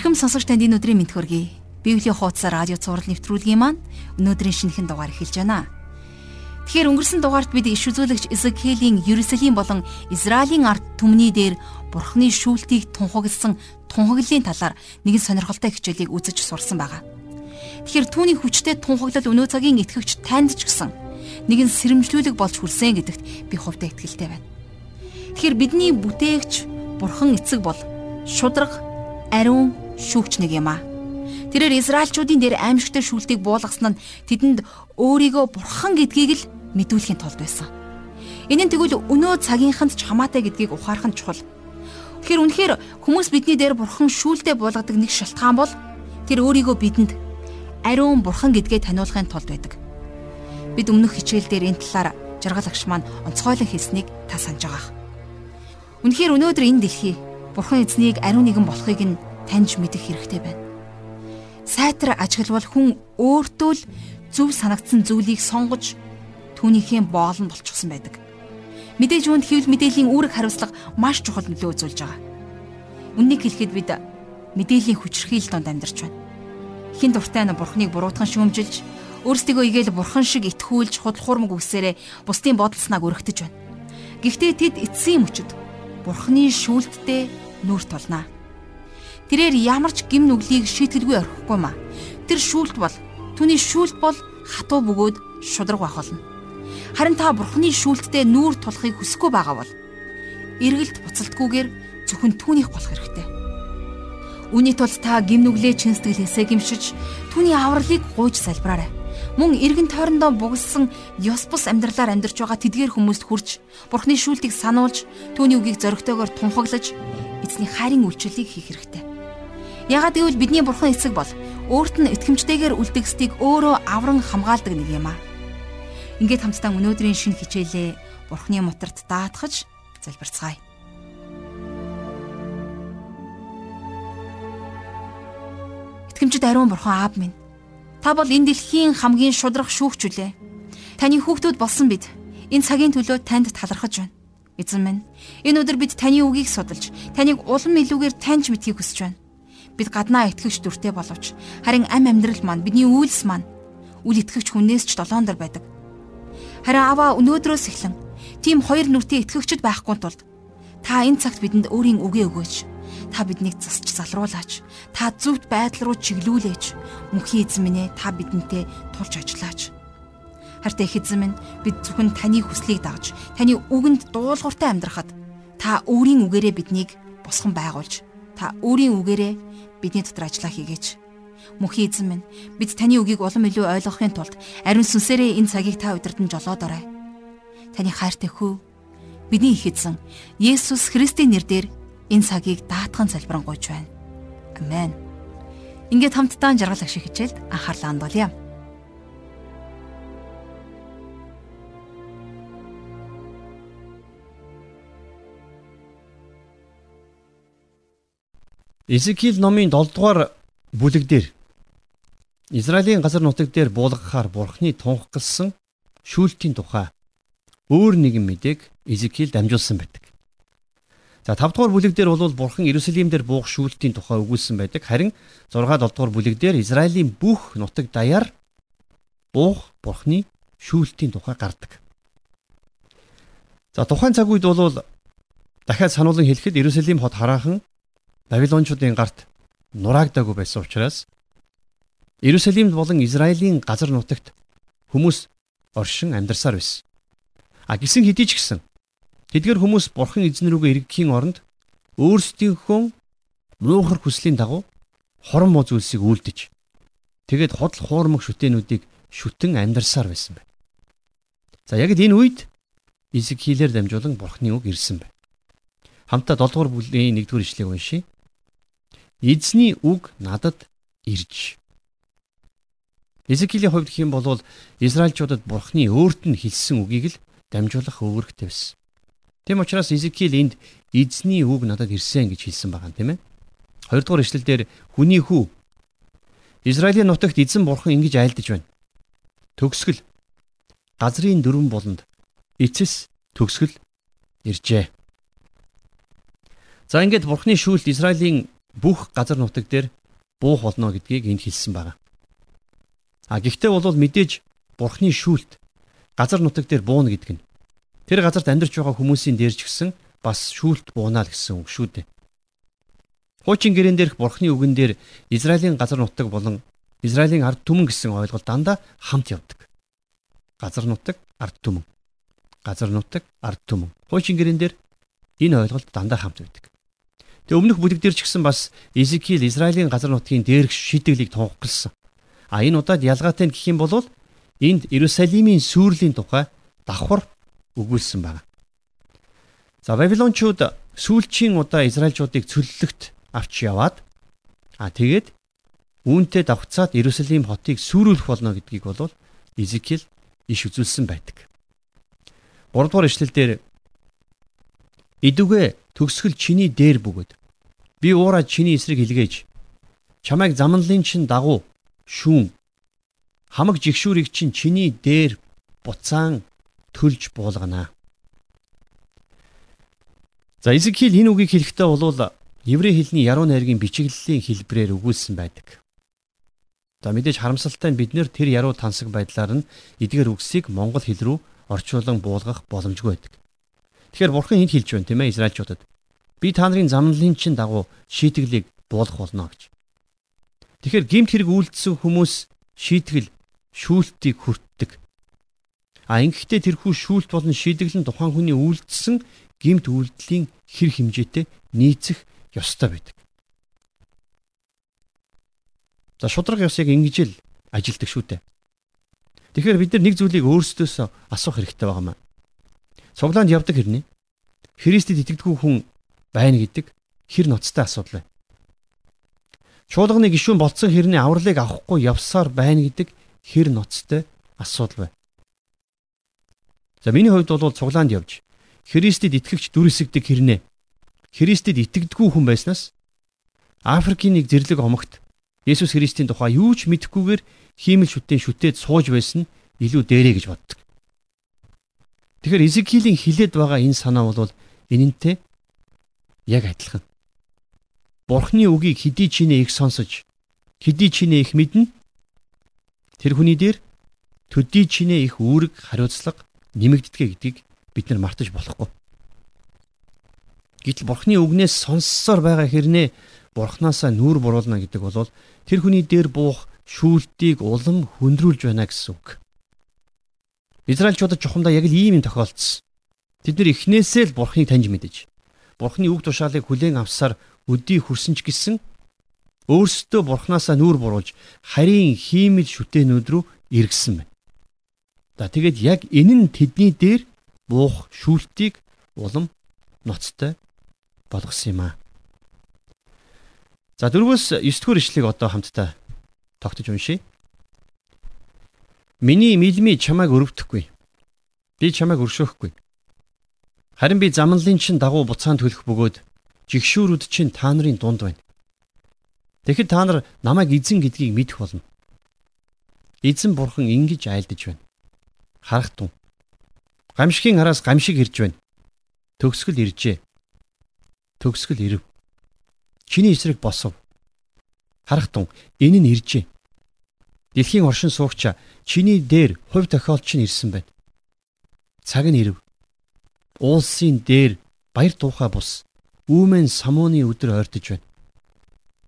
Эрхэм сонсогч танд энэ өдрийн мэд хөргий. Библийн хуудас радио цаураар нэвтрүүлгийн маань өнөөдрийн шинэхэн дугаар эхэлж байна. Тэгэхээр өнгөрсөн дугаарт бид иш үзүүлэгч Изекиэлийн Ерүсалим болон Израилийн ард түмний дээр Бурхны шүүлтийг тунхагласан тунхаглалын талаар нэгэн сонирхолтой хичээлийг үзэж сурсан байгаа. Тэгэхээр түүний хүчтэй тунхаглал өнөө цагийн итгэгч танд ч гэсэн нэгэн сэрэмжлүүлэг болж хүрсэн гэдэгт би хувьдаа итгэлтэй байна. Тэгэхээр бидний бүтээгч Бурхан эцэг бол шудраг, ариун, шүүгч нэг юм аа. Тэрээр Израильчүүдийн дээр аимшигтай шүүлтийг буулгасан нь тэдэнд өөрийгөө бурхан гэдгийг л мэдүүлэхийн тулд байсан. Энэ нь тэгвэл өнөө цагийнханд ч хамаатай гэдгийг ухаарах нь чухал. Тэгэхээр үнэхээр хүмүүс бидний дээр бурхан шүүлдэ буулгадаг нэг шалтгаан бол тэр өөрийгөө бидэнд ариун бурхан гэдгээ таниулахын тулд байдаг. Бид өмнөх хичээл дээр энэ талаар жаргал агш маань онцгойлон хэлснийг та санаж байгаа. Үнэхээр өнөөдөр энэ дэлхий бурхан эзнийг ариун нэгэн болохыг нь таньж мэдэх хэрэгтэй байна. Сайтар ажиглавал хүн өөртөө л зөв санагдсан зүйлийг сонгож түүнийхээ боол нь болчихсон байдаг. Мэдээж үүнд хэвлэл мэдээллийн үүрэг хариуцлага маш чухал нөлөө үзүүлж байгаа. Үннийг хэлэхэд бид мэдээллийн хүчрхийл донд амьдарч байна. Хин дуртай нь бурхныг буруутган шүүмжилж, өөрсдийгөө игээл бурхан шиг итгүүлж худлахуурмаг үсээрээ бусдын бодолснаг өргөтөж байна. Гэхдээ тэд эцсийн мөчөд бурхны шүүлттэй нүүр тулнаа. Тэрээр ямар ч гим нүглийг шийтгэлгүй орхихгүй маа. Тэр шүүлт бол түүний шүүлт бол хатуу бөгөөд шудраг байх болно. Харин та бурхны шүүлттэй нүүр тулахыг хүсэхгүй байгаа бол эргэлт буцалтгүйгээр зөвхөн түүнийх болох хэрэгтэй. Үүний тулд та гим нүглээ чин сэтгэлээсээ гимшиж түүний авралыг гуйж залбираарай. Мөн эргэн тойрондоо бугалсан ёс бус амьдралаар амьдарч байгаа тэдгээр хүмүүст хүрч Бурхны шүүлтийг сануулж түүний үгийг зоригтойгоор тунхаглаж эзний хайрын үйлчлэлийг хийх хэрэгтэй. Ягаад гэвэл бидний бурхан эцэг бол өөрт нь итгэмжтэйгээр үлдгэсдийг өөрөө авран хамгаалдаг нэг юм аа. Ингээд хамтдаа өнөөдрийн шинэ хичээлээ бурханы моторт даатгаж залбирцгаая. Итгэмжид ариун бурхан аав минь. Та бол энэ дэлхийн хамгийн шудрах шүүгч үлээ. Таны хүүхдүүд болсон бид энэ цагийн төлөө танд талархаж байна. Эзэн минь, энэ өдөр бид таны үгийг судалж, таныг улам илүүгээр таньж мэдхийг хүсэж байна. Бид гаднаа итгэгч дүртэй боловч харин ам амьдрал маань бидний үйлс маань үл итгэгч хүнээс ч долоон дор байдаг. Харин аваа өнөөдрөөс эхлэн тийм хоёр нүртэй итгэгчд байхгүй тулд та энэ цагт бидэнд өөрийн үгээ өгөөч. Та биднийг засч залруулаач. Та зөвхт байдал руу чиглүүлээч. Мөнхийн эзэн минь ээ та бидэнтэй тулж ажиллаач. Харин их эзэн минь бид зөвхөн таны хүслийг дагж таны үгэнд дуулууртай амьдрахад та өөрийн үгээрээ биднийг босгон байгуулж та өөрийн үгээрээ бидний дотор ажиллаа хийгээч. Мөнхийн эзэн минь бид таны үгийг улам илүү ойлгохын тулд ариун сүнсээрээ энэ цагийг та удирдан жолоодорой. Таны хайртай хүү бидний их эзэн Есүс Христийн нэрээр энэ цагийг даатхан залбирanгуйч байна. Амен. Ингээд хамтдаа жаргал ах шиг хичээлд анхаарлаа хандуулъя. Изекиэл номын 7 дугаар бүлэг дээр Израилийн газар нутаг дээр буулгахаар бурхны тунхагласан шүүлтийн тухай өөр нэгэн мэдээг Изекиэл дамжуулсан байдаг. За 5 дугаар бүлэг дээр бол бурхан Иерусалим дээр буух шүүлтийн тухай өгүүлсэн байдаг. Харин 6 7 дугаар бүлэг дээр Израилийн бүх нутаг даяар буух бурхны шүүлтийн тухай гардаг. За тухайн цаг үед бол дахиад сануулan хэлэхэд Иерусалим хот хараахан Бабилончуудын гарт нураагдаагүй байсан учраас Иерусалимд болон Израилийн газар нутагт хүмүүс оршин амьдарсаар байсан. А гисэн хэдий ч гэсэн тэдгэр хүмүүс бурхан эзэн рүүгээ эргэхийн оронд өөрсдийнхөө муухар хүслийн дагуу хорон муу зүйлсийг үйлдэж тэгээд ходол хуурмаг шүтэнүүдийг шүтэн амьдарсаар байсан байна. За яг энэ үед Изекиэлээр дамжуулан бурхны үг ирсэн байна. Хамтаа 7 дугаар бүлгийн 1 дугаар ишлэгийг уншийе. Эзний үг надад ирж. Эзекилийн хувьд хэм бол Израильчуудад Бурхны өөрт нь хэлсэн үгийг л дамжуулах өвөрхтэй байсан. Тэм учраас Эзекиэл энд эзний үг надад ирсэн гэж хэлсэн байгаа юм тийм ээ. Хоёрдугаар ишлэлдэр хүний хүү Израилийн нутагт эзэн бурхан ингэж айлдаж байна. Төгсгөл газрын дөрвөн болонд эцэс төгсгөл иржээ. За ингээд бурхны шүүлт Израилийн бүх газар нутаг дээр буух болно гэдгийг энд хэлсэн байна. А гэхдээ бол мэдээж бурхны шүүлт газар нутаг дээр бууна гэдэг нь тэр газарт амьдарч байгаа хүмүүсийн дээрч гисэн бас шүүлт буунаа л гэсэн үг шүү дээ. Хуучин гэрэн дээрх бурхны үгэн дээр Израилийн газар нутаг болон Израилийн ард түмэн гэсэн ойлголт дандаа хамт явдаг. Газар нутаг, ард түмэн. Газар нутаг, ард түмэн. Хуучин гэрэн дээр энэ ойлголт дандаа хамт байдаг. Тэгээ өмнөх бүлэг дээр ч гэсэн бас Изекиэл Израилийн газар нутгийн дээрх шидэглийг тунхагласан. А энэ удаад ялгаатай нь гэх юм бол энд Иерусалимийн сүрлийн тухай давхар өгүүлсэн байна. За Вавилончууд сүүлчийн удаа Израильчуудыг цөллөгт авч яваад а тэгээд үүнтэй давхцаад Иерусалим хотыг сүрүүлэх болно гэдгийг бол Изекиэл иш үзүүлсэн байдаг. 3 дугаар ишлэлдэр идүгэ төгсгөл чиний дээр бөгөөд би уураа чиний эсрэг илгээж чамайг замналын чин дагуу шүүн хамаг жигшүүрийг чин чиний дээр буцаан төлж буулгана. За Изекиэл энэ үгийг хэлэхдээ бол еврей хэлний яруу найргийн бичиглэлийн хэлбрээр өгүүлсэн байдаг. За мэдээж харамсалтай нь бид нэр тэр яруу тансаг байдлаар нь эдгээр үгсийг монгол хэл рүү орчуулан буулгах боломжгүй байдаг. Тэгэхээр бурхан энд хэлж байна тийм ээ Израильчуудад. Би та нарын замналын чин дагуу шийтгэлийг буулгах болно гэж. Тэгэхээр гимт хэрэг үйлдэлсэн хүмүүс шийтгэл шүүлтийг хүртдэг. А ингэхдээ тэрхүү шүүлт болон шийдэглэн тухайн хүний үйлдэлсэн гимт үйлдэлийн хэр хэмжээтэй нийцэх ёстой байдаг. За шудраг ёс яг ингэж л ажилдаг шүү дээ. Тэгэхээр бид нар нэг зүйлийг өөрсдөөсөө асуух хэрэгтэй байгаа маа. Цуглаанд явдаг хэрнээ Христэд итгэдэггүй хүн байна гэдэг хэр ноцтой асуудал байна. Чуулганы гишүүн болцсон хэрний авралыг авахгүй явсаар байна гэдэг хэр ноцтой асуудал байна. За миний хувьд бол цуглаанд явж Христэд итгэгч дүрсэгдэг хэрнээ Христэд итгэдэггүй хүн байснаас Африкийн нэг зэрлэг омогт Есүс Христийн тухай юу ч мэдэхгүйгээр хиймэл шүтэн шүтээд сууж байсан нь илүү дээрэ гэж боддог. Тэгэхээр Изекилийн хилээд байгаа энэ санаа бол энэнтэй яг адилхан. Бурхны үгийг хэдий чинээ их сонсож, хэдий чинээ их мэднэ. Тэр хүний дээр төдий чинээ их үүрэг хариуцлага нэмэгддэг гэдгийг бид нар мартаж болохгүй. Гэтэл бурхны үгнээс сонссоор байгаа хэрнээ бурхнаасаа нүүр буруулна гэдэг бол тэр хүний дээр буух шүүлтийг улам хөндрүүлж байна гэсэн үг. Израильчуудад чухамдаа яг л ийм юм тохиолдсон. Тэд нэр эхнээсээ л бурхныг таньж мэдэж бурхны үг тушаалыг хүлээн авсаар өдий хүрсэн ч гэсэн өөрсдөө бурхнаасаа нүүр буруулж харийн хиймэл шүтэнүүд рүү эргэсэн байна. За тэгээд яг энэ нь тэдний дээр буух шүүлтийг улам ноцтой болгосон юм аа. За дөрвөөс 9 дугаар ишлэгийг одоо хамтдаа тогтож уншийе. Миний милми чамайг өрөвдөхгүй. Би чамайг өршөөхгүй. Харин би замналын чин дагуу буцаан төлөх бөгөөд жигшүүрүүд чинь та нарын дунд байна. Тэгэхэд та нар намайг эзэн гэдгийг мэдэх болно. Эзэн бурхан ингэж айлдаж байна. Харах тун. Гамшигын араас гамшиг ирж байна. Төгсгөл иржээ төгсгөл ирэв. Чиний эсрэг босов. Харах тун энэ нь иржээ. Дэлхийн оршин суугчаа чиний дээр хувь тохиолч нь ирсэн байна. Цаг нь ирэв. Уулсын дээр баяр туухай бус үүмэн самууны өдөр ойртож байна.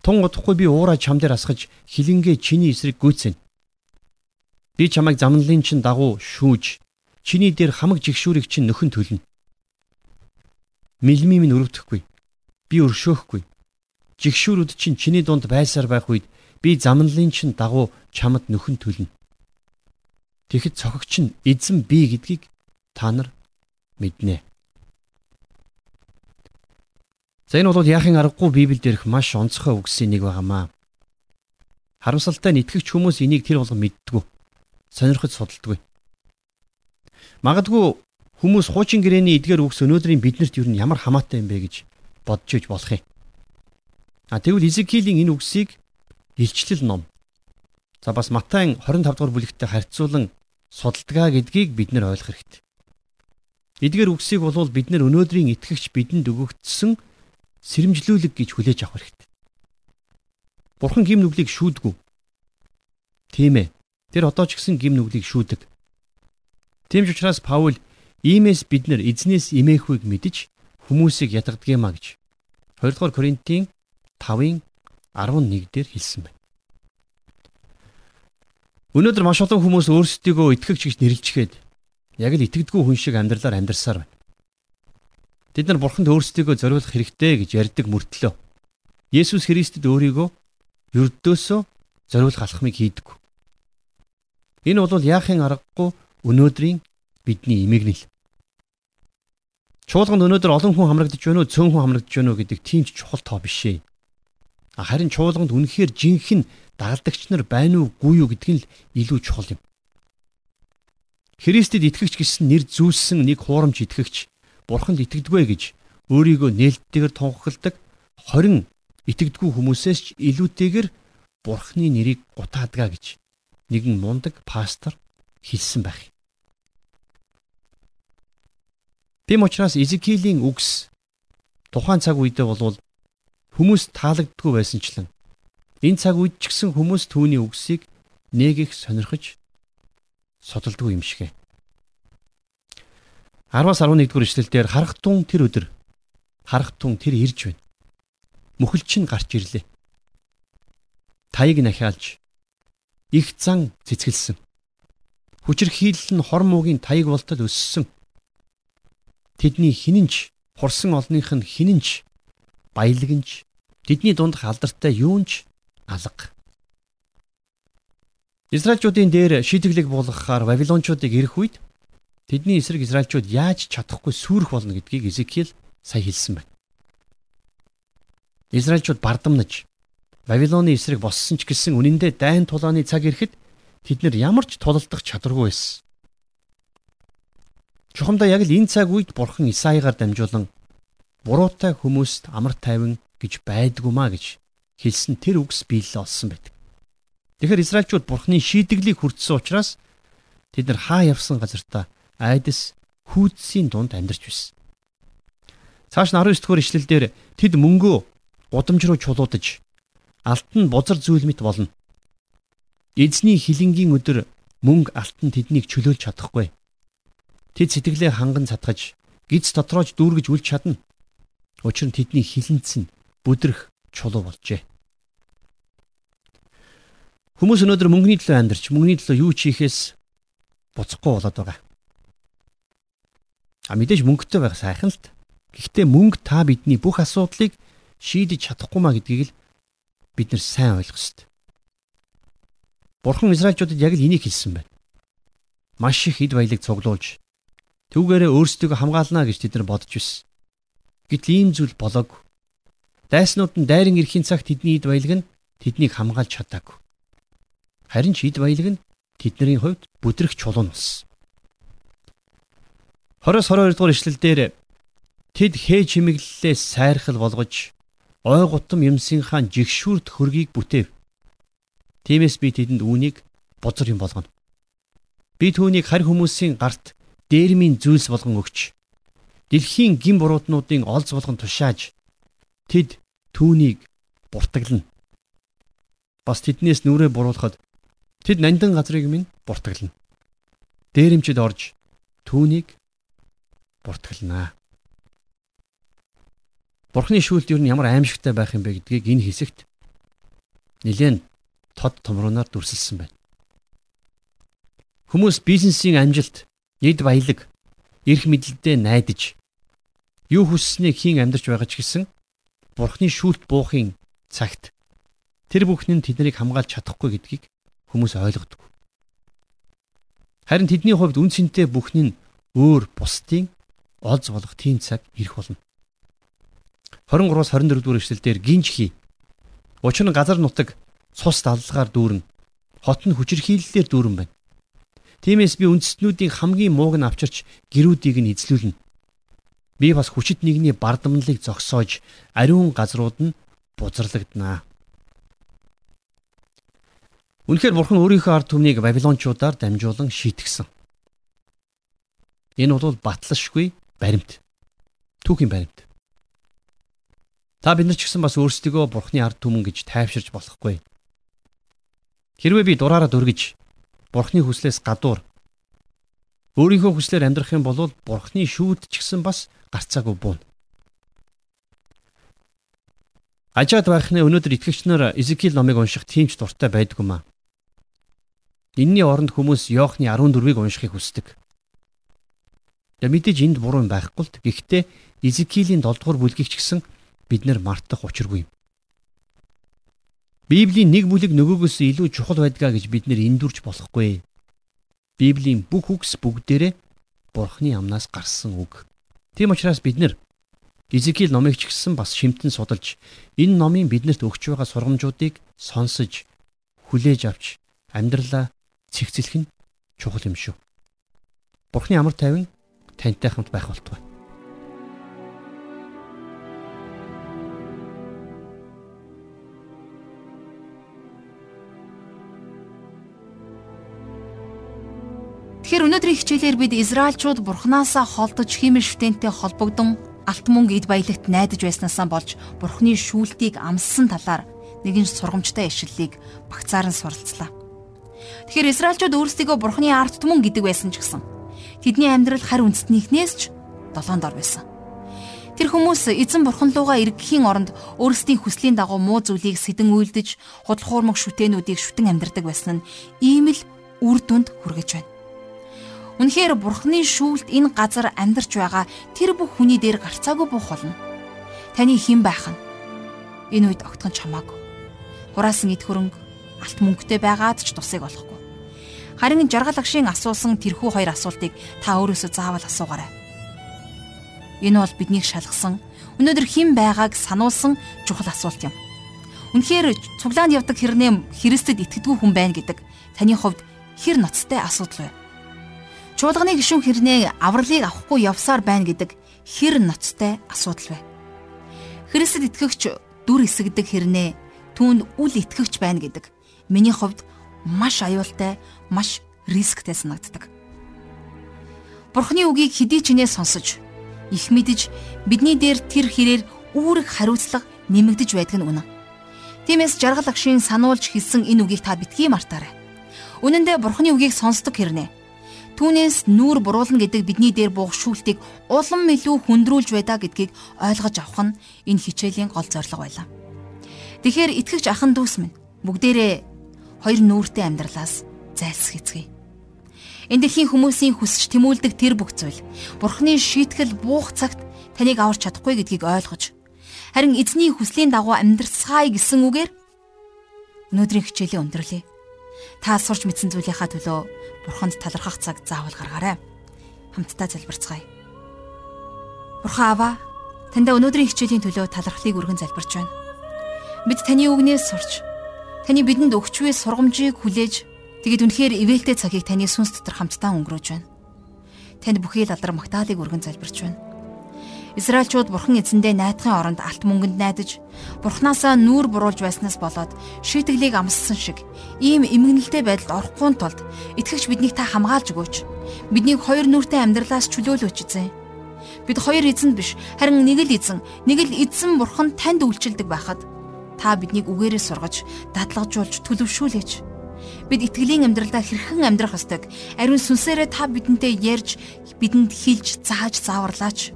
Тун удахгүй би уураа чам дээр асгаж хилэнгээ чиний эсрэг гүйцэнэ. Би чамайг замналын чин дагуу шүүж чиний дээр хамаг жигшүүрийг чин нөхөн төлнө. Милми минь өрөвдөхгүй би өршөөхгүй. Жигшүүрүүд чинь чиний дунд байсаар байх үед би замналын чинь дагуу чамд нөхөн төлнө. Тэгэхэд цохогч нь эзэн би гэдгийг та нар мэднэ. За энэ бол яахын аргагүй Библиэд ирэх маш онцгой үгсийн нэг байгаамаа. Харамсалтай нь итгэгч хүмүүс энийг тэр болгон мэддэггүй. Сонирхож судалдаггүй. Магадгүй хүмүүс хуучин гэрээний эдгээр үгс өнөөдрийн биднэрт юу н ямар хамаатай юм бэ гэж бодж иж болох юм. А тэгвэл Изекилийн энэ үгсийг илчлэл ном. За бас Матай 25 дугаар бүлэгтээ харьцуулан судалдгаа гэдгийг бид нэр ойлгох хэрэгтэй. Эдгээр үгсийг бол бид нэр өнөөдрийн итгэгч бидэнд өгөгдсөн сэрэмжлүүлэг гэж хүлээж авах хэрэгтэй. Бурхан гим нүглийг шүүдгүү. Тийм ээ. Тэр одоо ч гэсэн гим нүглийг шүүдэг. Тийм ч учраас Паул иймээс бид нар эзнээс имээхүйг мэдж хүмүүсийг ятгадгиймаа гэж 2 дугаар Коринтын 5-ын 11 дээр хэлсэн байна. Өнөөдөр маш олон хүмүүс өөрсдийгөө итгэгч гэж нэрлэжгээд яг л итгэдэггүй хүн шиг амьдралаар амьдарсаар байна. Бид нар бурханд өөрсдийгөө зориулах хэрэгтэй гэж ярьдаг мөртлөө Есүс Христэд өөрийгөө ердөөсөө зориулах алхмыг хийдэг. Энэ бол яахын аргагүй өнөөдрийн бидний имэгнэл. Чуулганд өнөөдөр олон хүн хамрагдаж байна уу, цөөн хүн хамрагдаж байна уу гэдэг тийм ч чухал тоо биш ээ. Харин чуулганд үнэхээр жинхэнэ дагалдагч нар байна уугүй юу гэдг нь л илүү чухал юм. Христэд итгэгч гэсэн нэр зүүлсэн нэг хуурамч итгэгч бурханд итгэдэгвэ гэж өөрийгөө нээлттэйгээр тунхагладаг 20 итгэдэггүй хүмүүсээс ч илүүтэйгээр бурхны нэрийг утаадгаа гэж нэгэн мундаг пастор хэлсэн байх. Тэм учраас Изекилийн үгс тухайн цаг үедээ болвол хүмүүс таалагддгүй байсанчлан Энэ цаг үед ч гэсэн хүмүүс түүний үгсийг нэг их сонирхож содолдгүй юм шиг. 10-аас 11 дугаар ишлэлдэр харахтун тэр өдөр харахтун тэр ирж байна. Мөхөлч нь гарч ирлээ. Таяг нахиалж их зан цэцгэлсэн. Хүчрхийлэл нь хор муугийн таяг болтол өссөн. Тэдний хинэнч хурсан олных нь хинэнч баялагнч тэдний дундх алдартай юунч алга. Израильчуудын дээр шийдэглэг болгохоор Вавилончуудыг ирэх үед тэдний эсрэг Израильчууд яаж чадахгүй сүрэх болно гэдгийг Изекиэл сая хэлсэн байна. Израильчууд бардамнаж Вавилоны эсрэг боссон ч гэсэн үнэндээ дайн тулааны цаг ирэхэд тэд нар ямар ч тулалдах чадваргүй байсан. Чухамдаа яг л энэ цаг үед бурхан Исаигаар дамжуулан буруутай хүмүүст амар тайван гэж байдгүй маа гэж хэлсэн тэр үгс биелэл олсон байдаг. Тэгэхээр Израильчууд Бурхны шийдэглийг хүртсэн учраас тэд нар хаа явсан газартаа айдас хүүдсийн дунд амьдарч байсан. Цааш нь 19 дугаар ишлэлдэр тэд мөнгөө гудамж руу чулуудаж алтан бузар зүйл мэт болно. Эзний хилэнгийн өдөр мөнгө алтан тэднийг чөлөөлж чадахгүй. Тэд сэтгэлээ ханган цатгаж гиз дотроож дүүргэж үл чадна. Учир нь тэдний хилэнц нь бүдрэх чулуу болжээ. Хүмүүс өнөөдөр мөнгөний төлөө амьдарч мөнгөний төлөө юу хийхээс буцахгүй болоод байгаа. А мэдээж мөнгөтэй байх сайхан л т. Гэхдээ мөнгө та бидний бүх асуудлыг шийдэж чадахгүй маа гэдгийг л бид нар сайн ойлгох ёстой. Бурхан Израильчуудад яг л энийг хэлсэн байна. Маш их эд баялаг цуглуулж түүгээрээ өөрсдөө хамгаална гэж тэд нар бодож байсан. Гэтэл ийм зүйл болоогүй. Дайснууд нь дайран ирэхин цагт тэдний эд баялаг нь тэднийг хамгаалж чадаагүй. Харин ч эд баялаг нь тэдний хувьд бүдрэх чулуун болсон. 20-22 дугаар ишлэлдэр тэд хээ чимэглэлээс сайрхал болгож ой гутам юмсынхаа жигшүүрт хөргийг бүтээв. Тиймээс би тэдэнд үүнийг бузар юм болгоно. Би түүнийг харь хүмүүсийн гарт дээрмийн зүйлс болгон өгч дэлхийн гин бурууднуудын олз болгон тушааж тэд түүнийг буртаглана. Бас тэднээс нүрээ буруулахад Тэд нандин газрыг минь буртаглана. Дээрэмчд орж түүнийг буртаглана. Бурхны шүүлт юу нь ямар аимшигтай байх юм бэ гэдгийг энэ хэсэгт нэлээд тод томруунаар дүрсэлсэн байна. Хүмүүс бизнесийн амжилт, эд баялаг, эрх мэдэлдээ найдаж юу хүсснийг хийн амьдарч байгаа ч гэсэн Бурхны шүүлт буухын цагт тэр бүхэн нь тэднийг хамгаалж чадахгүй гэдгийг хүмүүс ойлгодог. Харин тэдний хувьд үнцэнтэй бүхний нь өөр бусдын олз болох тийм цаг ирэх болно. 23-аас 24 дугаар эшлэлдэр гинж хий. Учир нь газар нутаг цус даллгаар дүүрэн хот нь хүчирхийллээр дүүрэн байна. Тиймээс би үндэстнүүдийн хамгийн мууг нь авчирч гэрүүдийг нь эзлүүлнэ. Би бас хүчит нэгний бардамналыг зогсоож ариун газрууд нь бузарлагдана. Үнэхээр бурхан өөрийнхөө ард түмнийг Вавилончуудаар дамжуулан шийтгсэн. Энэ бол батлашгүй баримт. Түүхийн баримт. Та бид нар ч гэсэн бас өөрсдийгөө Бурхны ард түмэн гэж тайвширч болохгүй. Хэрвээ би дураараа дүргэж Бурхны хүслээс гадуур өөрийнхөө хүслээр амьдрах юм бол Бурхны шүүд ч гэсэн бас гарцаагүй буун. Ажаад байхны өнөөдөр итгэгч нар Изекиэл номыг унших тийм ч дуртай байдгүй маа. Энийний оронд хүмүүс Иохны 14-ийг уншихыг хүсдэг. Тэгээ мэдээж энд буруу юм байхгүй л гэхдээ Изекиэлийн 7 дугаар бүлгийг ч гэсэн бид нэр мартах учиргүй юм. Библийн нэг бүлэг нөгөөгөөс илүү чухал байдгаа гэж бид нэр эндүрч болохгүй. Библийн бүх үгс бүгдээрээ Бурхны амнаас гарсан үг. Тийм учраас бид нэр Изекиэл номыг ч гэсэн бас шимтэн судалж энэ номын биднэрт өгч байгаа сургамжуудыг сонсож хүлээж авч амьдралаа цэгцлэх нь чухал юм шүү. Бурхны амар тайван тантай хамт байх болтугай. Тэгэхээр өнөөдрийн хичээлээр бид Израильчууд Бурханаасаа холдож химэн шүтэнтэй холбогдсон алт мөнгө эд баялагт найдаж байснаасаа болж бурхны шүүлтийг амссан талаар нэгэн сургамжтай ишлэлийг багцаар нь суралцлаа. Тэгэхээр Израильчууд өөрсдийгөө бурхны арт түмэн гэдэг байсан ч гэсэн тэдний амьдрал харь үндэстнийхнээс ч долоон дор байсан. Тэр хүмүүс эзэн бурхан лууга эргэхийн оронд өөрсдийн хүслийн дагуу муу зүйлийг сэдэн үйлдэж, худал хуурмаг шүтэнүүдийг шүтэн амьдрдаг байсан нь ийм л үр дүнд хүргэж байна. Үнэхээр Бурхны шүүлт энэ газар амьдарч байгаа тэр бүх хүний дээр гарцаагүй буух болно. Таны хэн байх нь энэ үед огтхон чамаагүй. Хураасан эд хөрөнгө алт мөнгөтэй байгаад ч тусыг болохгүй. Харин жаргал агшийн асуусан тэрхүү хоёр асуултыг та өөрөөсөө заавал асуугаарай. Энэ бол биднийг шалгасан өнөөдөр хэн байгааг сануулсан чухал асуулт юм. Үнэхээр цуглаанд явдаг хэрнээ Христэд итгэдэггүй хүн байна гэдэг таны хувьд хэр ноцтой асуудал вэ? Чуулганы гишүүн хэрнээ авралыг авахгүй явсаар байна гэдэг хэр ноцтой асуудал вэ? Христэд итгэгч дүр эсэгдэг хэрнээ түүнд үл итгэгч байна гэдэг миний хувьд маш аюултай, маш рисктэй санагддаг. Бурхны үгийг хэдий ч нэ сонсож, их мэдж бидний дээр тэр хэрээр үүрэг хариуцлага нэмэгдэж байдаг нь үнэн. Тиймээс жаргал агшийн сануулж хэлсэн энэ үгийг та битгий мартаарай. Үнэн дээр Бурхны үгийг сонсдог хэрнээ Түүнээс нүүр буруулна гэдэг бидний дээр буух шүүлтийг улам илүү хүндрүүлж байдаа гэдгийг ойлгож авах нь энэ хичээлийн гол зорилго байлаа. Тэгэхээр итгэгч ахан дүүс минь бүгдээрээ хоёр нүүртэй амьдралаас зайлсх эзгэй. Энд дэлхийн хүмүүсийн хүсч тэмүүлдэг тэр бүх зүйл Бурхны шийтгэл буух цагт таныг аварч чадахгүй гэдгийг ойлгож харин эзний хүслийн дагуу амьдрцгаая гэсэн үгээр өнөөдрийн хичээлээ өндөрлөе. Та сурч мэдсэн зүйлийнхаа төлөө Бурханд талархах цаг заавал гаргаарай. Хамтдаа залбирцгаая. Бурхан Аваа, таньда өнөөдрийн хичээлийн төлөө талархлыг өргөн залбирч байна. Бид таны үгнээс сурч, таны бидэнд өгч буй сургамжийг хүлээж, тэгэд үнэхээр ивэлтэй цагийг таны сүнс дотор хамтдаа өнгөрөөж байна. Танд бүхий л алдар магтаалыг өргөн залбирч байна. Израильчууд бурхан эзэндээ найдахын оронд алт мөнгөнд найдаж бурхнаасаа нүүр буруулж байснаас болоод шийтгэлийг амссан шиг ийм эмгэнэлтэй байдалд орохгүй тулд итгэгч биднийг та хамгаалж өгөөч. Биднийг хоёр нүртэй амьдралаас чөлөөлөөч эзэн. Бид хоёр эзэнд биш харин нэг л эзэн, нэг л эзэн бурхан танд үйлчилдэг байхад та биднийг үгээрээ сургаж, дадлагжуулж, төлөвшүүлээч. Бид итгэлийн амьдралдаа хэрхэн амьдрах ёстойг ариун сүнсээрээ та бидэнтэй ярьж, бидэнд хэлж, зааж, зааварлаач.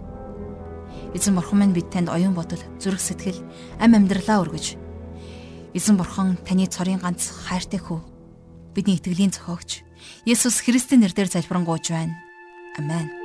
Эзэн бурхан минь бид танд оюун бодол, зүрх сэтгэл, ам амьдралаа өргөж. Эзэн бурхан таны цорын ганц хайртай хүү. Бидний итгэлийн зохиогч Есүс Христийн нэрээр залбирanгуйж байна. Амен.